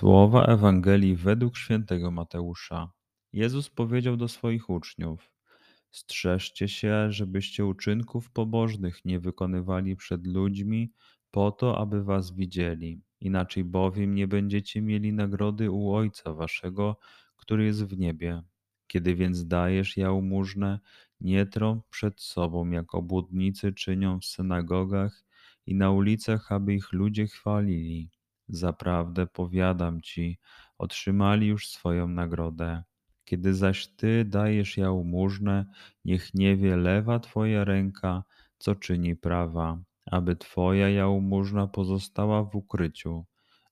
Słowa Ewangelii według świętego Mateusza. Jezus powiedział do swoich uczniów: Strzeżcie się, żebyście uczynków pobożnych nie wykonywali przed ludźmi, po to, aby was widzieli. Inaczej bowiem nie będziecie mieli nagrody u Ojca Waszego, który jest w niebie. Kiedy więc dajesz jałmużnę, nie trąb przed sobą, jak obłudnicy czynią w synagogach i na ulicach, aby ich ludzie chwalili Zaprawdę powiadam ci, otrzymali już swoją nagrodę. Kiedy zaś ty dajesz jałmużnę, niech nie wie lewa twoja ręka, co czyni prawa, aby twoja jałmużna pozostała w ukryciu,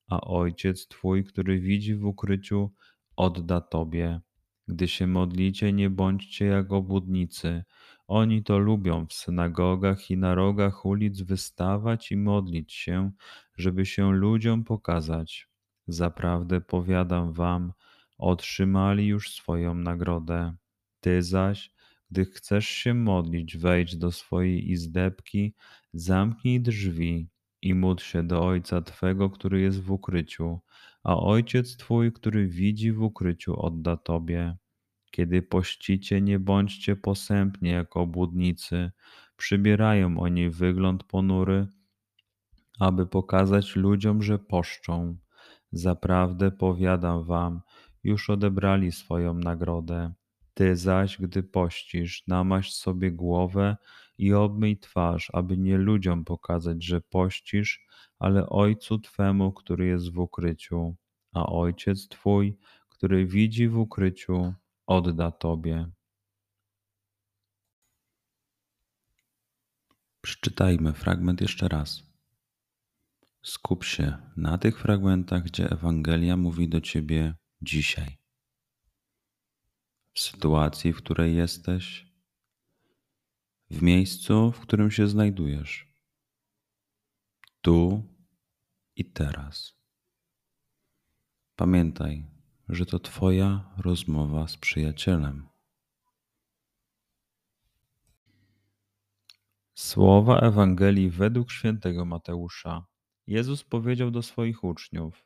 a ojciec twój, który widzi w ukryciu, odda tobie. Gdy się modlicie, nie bądźcie jak obłudnicy. Oni to lubią w synagogach i na rogach ulic wystawać i modlić się, żeby się ludziom pokazać. Zaprawdę powiadam wam, otrzymali już swoją nagrodę. Ty zaś, gdy chcesz się modlić, wejdź do swojej izdebki, zamknij drzwi i módl się do Ojca Twego, który jest w ukryciu, a Ojciec Twój, który widzi w ukryciu, odda Tobie. Kiedy pościcie, nie bądźcie posępni jak obłudnicy, przybierają oni wygląd ponury, aby pokazać ludziom, że poszczą. Zaprawdę powiadam wam, już odebrali swoją nagrodę. Ty zaś, gdy pościsz, namaść sobie głowę i obmyj twarz, aby nie ludziom pokazać, że pościsz, ale Ojcu Twemu, który jest w ukryciu. A Ojciec Twój, który widzi w ukryciu, odda Tobie. Przeczytajmy fragment jeszcze raz. Skup się na tych fragmentach, gdzie Ewangelia mówi do Ciebie dzisiaj. W sytuacji, w której jesteś, w miejscu, w którym się znajdujesz, tu i teraz. Pamiętaj, że to Twoja rozmowa z przyjacielem. Słowa Ewangelii według świętego Mateusza. Jezus powiedział do swoich uczniów: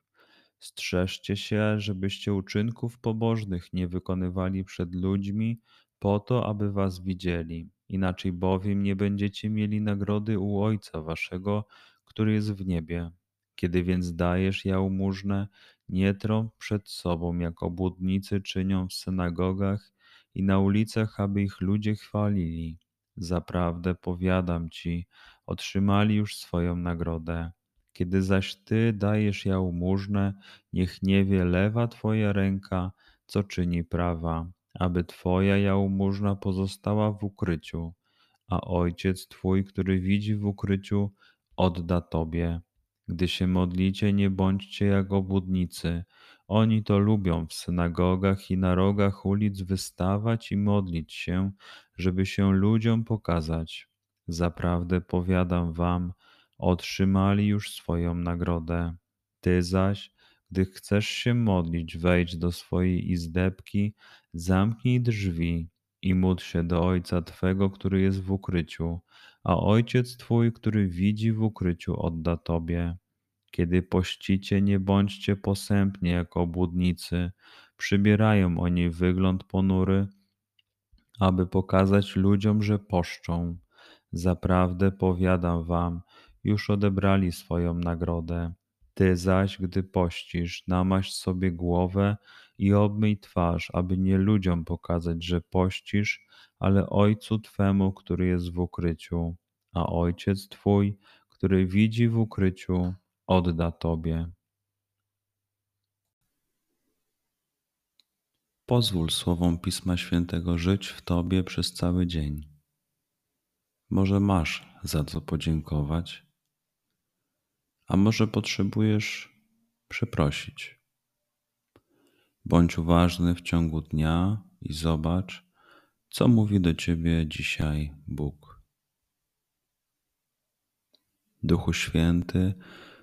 Strzeżcie się, żebyście uczynków pobożnych nie wykonywali przed ludźmi, po to, aby was widzieli. Inaczej bowiem nie będziecie mieli nagrody u Ojca Waszego, który jest w niebie. Kiedy więc dajesz jałmużnę, nie trąb przed sobą, jak obłudnicy czynią w synagogach i na ulicach, aby ich ludzie chwalili. Zaprawdę powiadam ci, otrzymali już swoją nagrodę. Kiedy zaś ty dajesz jałmużnę, niech nie wie lewa twoja ręka, co czyni prawa, aby twoja jałmużna pozostała w ukryciu, a ojciec twój, który widzi w ukryciu, odda tobie. Gdy się modlicie, nie bądźcie jak obłudnicy. Oni to lubią w synagogach i na rogach ulic wystawać i modlić się, żeby się ludziom pokazać. Zaprawdę powiadam wam, otrzymali już swoją nagrodę. Ty zaś, Gdy chcesz się modlić, wejdź do swojej izdebki, zamknij drzwi i módl się do Ojca Twego, który jest w ukryciu, a Ojciec Twój, który widzi w ukryciu, odda Tobie. Kiedy pościcie, nie bądźcie posępni jako obłudnicy, przybierają oni wygląd ponury, aby pokazać ludziom, że poszczą. Zaprawdę powiadam wam, już odebrali swoją nagrodę. Ty zaś, gdy pościsz, namaść sobie głowę i obmyj twarz, aby nie ludziom pokazać, że pościsz, ale Ojcu Twemu, który jest w ukryciu. A Ojciec Twój, który widzi w ukryciu, odda Tobie. Pozwól słowom Pisma Świętego żyć w Tobie przez cały dzień. Może masz za co podziękować, a może potrzebujesz przeprosić. Bądź uważny w ciągu dnia i zobacz, co mówi do Ciebie dzisiaj Bóg. Duchu Święty,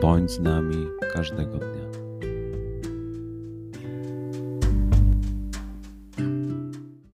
Bądź z nami każdego dnia.